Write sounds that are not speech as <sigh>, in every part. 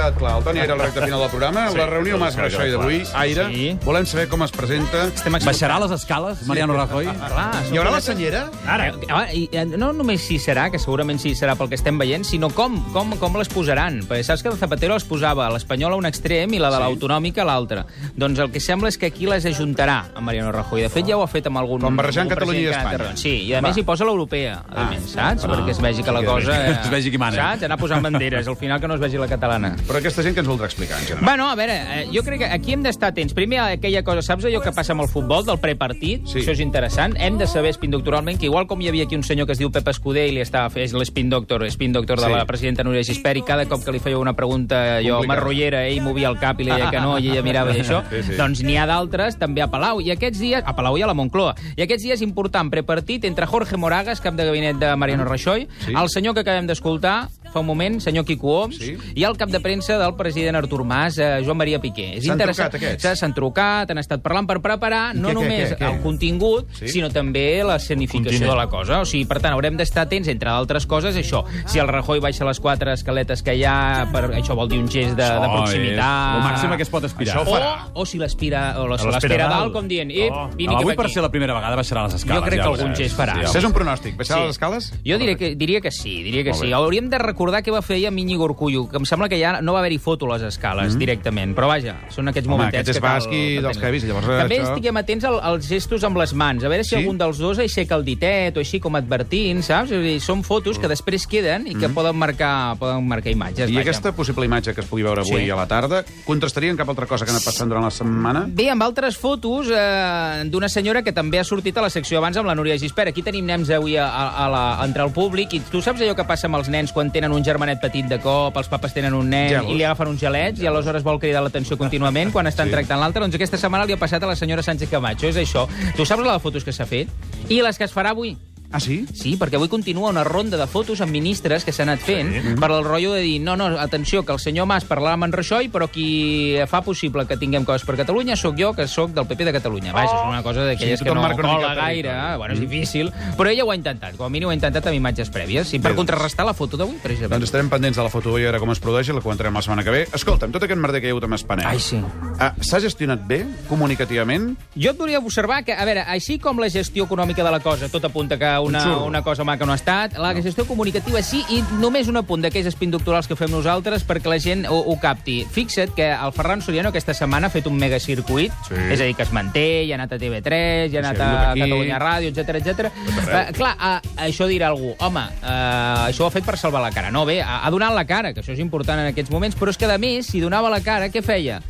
quedat clar. El Toni Aire al recte final del programa. Sí, la reunió tot Mas clar. d'avui. Aire, Sí. volem saber com es presenta. Estem Baixarà les escales, Mariano Rajoy? Clar, Hi haurà la senyera? Ara, eh, i, eh, no només si serà, que segurament sí serà pel que estem veient, sinó com, com, com les posaran. Perquè saps que el Zapatero les posava a l'Espanyol a un extrem i la de Sí. l'autonòmica a l'altre. Doncs el que sembla és que aquí les ajuntarà amb Mariano Rajoy. De fet, ja ho ha fet amb algun... Com barrejant Catalunya i Espanya. Sí, i a Va. més hi posa l'europea, a Ah. més, saps? Ah. Perquè es vegi que la Sí, cosa... <laughs> es vegi qui mana. Saps? Anar posant banderes, al final que no es vegi la catalana. Però aquesta gent que ens voldrà explicar, en general. Bueno, a veure, eh, jo crec que aquí hem d'estar atents. Primer, aquella cosa, saps allò que passa amb el futbol, del prepartit? Sí. Això és interessant. Hem de saber spin doctoralment que igual com hi havia aquí un senyor que es diu Pep Escudé i li estava fent l'spin doctor, spin doctor de Sí. la presidenta Núria Gispert i cada cop que li feia una pregunta jo marrollera, ell movia el cap i li deia que no i ella mirava i això. <laughs> Sí, sí. Doncs n'hi ha d'altres també a Palau. I aquests dies, a Palau i a la Moncloa. I aquests dies important prepartit entre Jorge Moragas, cap de gabinet de Mariano Rajoy, Sí. el senyor que acabem d'escoltar fa un moment, senyor Quico Oms, Sí. i el cap de premsa del president Artur Mas, eh, Joan Maria Piqué. És S'han interessant. trucat, aquests? S'han trucat, han estat parlant per preparar I no què, què, només què, què? el contingut, Sí? sinó també la Continent. de la cosa. O sigui, per tant, haurem d'estar atents, entre d'altres coses, això. Si el Rajoy baixa les quatre escaletes que hi ha, per, això vol dir un gest de, de proximitat. és el màxim a què es pot aspirar. Això ho farà. O, o si l'aspira o l'aspira dalt. dalt, com dient, ep, Oh. vine No, avui, per aquí. ser la primera vegada, baixarà les escales. Jo crec ja que algun gest farà. Sí, Això és un pronòstic. Baixar Sí. les escales? Jo diria que, diria que sí, diria que sí. Hauríem de recordar què va fer ahir amb Íñigo que em sembla que ja no va haver-hi foto a les escales directament. Però vaja, són aquests Home, momentets aquest és que cal- basc i que dels tenen. heavies, llavors, També això- estiguem atents al, als gestos amb les mans, a veure si Sí? algun dels dos aixeca el ditet o així com advertint, saps? Dir, són fotos que després queden i que poden marcar poden marcar imatges. I vaja. aquesta possible imatge que es pugui veure avui Sí. a la tarda contrastaria amb cap altra cosa que ha anat passant durant la setmana? Bé, amb altres fotos eh, d'una senyora que també ha sortit a la secció abans amb la Núria Gispert. Aquí tenim nens avui a, a, a la, entre el públic i tu saps allò que passa amb els nens quan tenen un germanet petit de cop, els papes tenen un nen Gelos. i li agafen uns gelets i aleshores vol cridar l'atenció contínuament quan estan sí. tractant l'altre? Doncs aquesta setmana li ha passat a la senyora Sánchez Camacho. És això. Tu saps la de fotos que s'ha fet? I les que es farà avui? Ah, sí? Sí, perquè avui continua una ronda de fotos amb ministres que s'han anat fent sí. per el rotllo de dir, no, no, atenció, que el senyor Mas parlava amb en Rajoy, però qui fa possible que tinguem coses per Catalunya sóc jo, que sóc del PP de Catalunya. Vaja, és una cosa d'aquelles Sí, que no cola gaire, territori. bueno, és difícil, però ella ho ha intentat, com a mínim ho ha intentat amb imatges prèvies, i per Bé, contrarrestar la foto d'avui, precisament. Doncs estarem pendents de la foto d'avui, a veure com es produeix i la comentarem la setmana que ve. Escolta'm, tot aquest merder que hi ha hagut amb Espanya. Ai, sí. Ah, S'ha gestionat bé, comunicativament? Jo et volia observar que, a veure, així com la gestió econòmica de la cosa, tot apunta que una, xurro. una cosa maca no ha estat, la gestió comunicativa sí, i només un apunt d'aquells spin doctorals que fem nosaltres perquè la gent ho, ho capti. Fixa't que el Ferran Soriano aquesta setmana ha fet un megacircuit, Sí. és a dir, que es manté, ja ha anat a TV3, ja ha anat Sí, a aquí. Catalunya Ràdio, etc etc. Uh, clar, uh, això dirà algú, home, uh, això ho ha fet per salvar la cara. No, bé, ha, ha donat la cara, que això és important en aquests moments, però és que, a més, si donava la cara, què feia?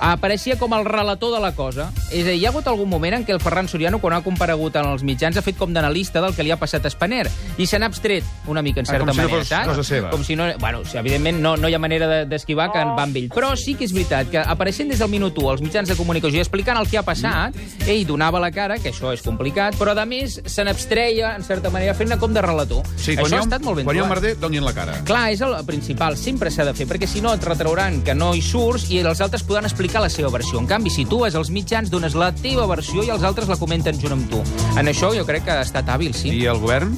Apareixia com el relator de la cosa. És a dir, hi ha hagut algun moment en què el Ferran Soriano, quan ha comparegut en els mitjans, ha fet com d'analista del que li ha passat a Spanair i se n'ha abstret una mica, en Ah, certa com si no manera, fos saps? cosa seva. Com si no... Bueno, o sigui, evidentment no, no hi ha manera de- d'esquivar que en va amb ell. Però sí que és veritat que apareixent des del minut 1 als mitjans de comunicació i explicant el que ha passat, ell donava la cara, que això és complicat, però a més se n'abstreia, en certa manera, fent-ne com de relator. Sí, això quan ha ha, estat molt ben quan hi ha un trobat. merder, donin la cara. Clar, és el principal, sempre s'ha de fer, perquè si no et retrauran que no hi surts i els altres podran explicar la seva versió. En canvi, si tu vas als mitjans, dones la teva versió i els altres la comenten junt amb tu. En això jo crec que ha estat hàbil, sí. I el govern?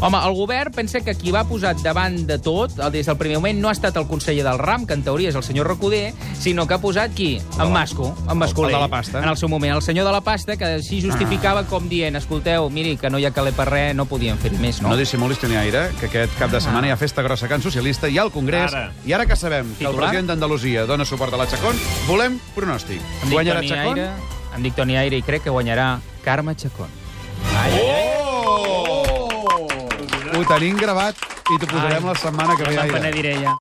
Home, el govern pensa que qui va posat davant de tot, des del primer moment, no ha estat el conseller del RAM, que en teoria és el senyor Recoder, sinó que ha posat qui? En Masco, en Mascolell. el de la pasta. En el seu moment, el senyor de la pasta, que així justificava com dient, escolteu, miri, que no hi ha caler per res, no podien fer més, No, no? dissimulis, Toni Aire, que aquest cap de setmana hi ha festa grossa a Can Socialista, hi ha el Congrés, Ara. i ara que sabem que el president d'Andalusia dona suport a la Chacón, volem pronòstic. Em dic Guanyarà Toni Chacón? Aire, em dic Toni Aire i crec que guanyarà Carme Chacón. Oh! Ho tenim gravat i t'ho posarem Ai. la setmana que ve, me'n Aire. penediré ja.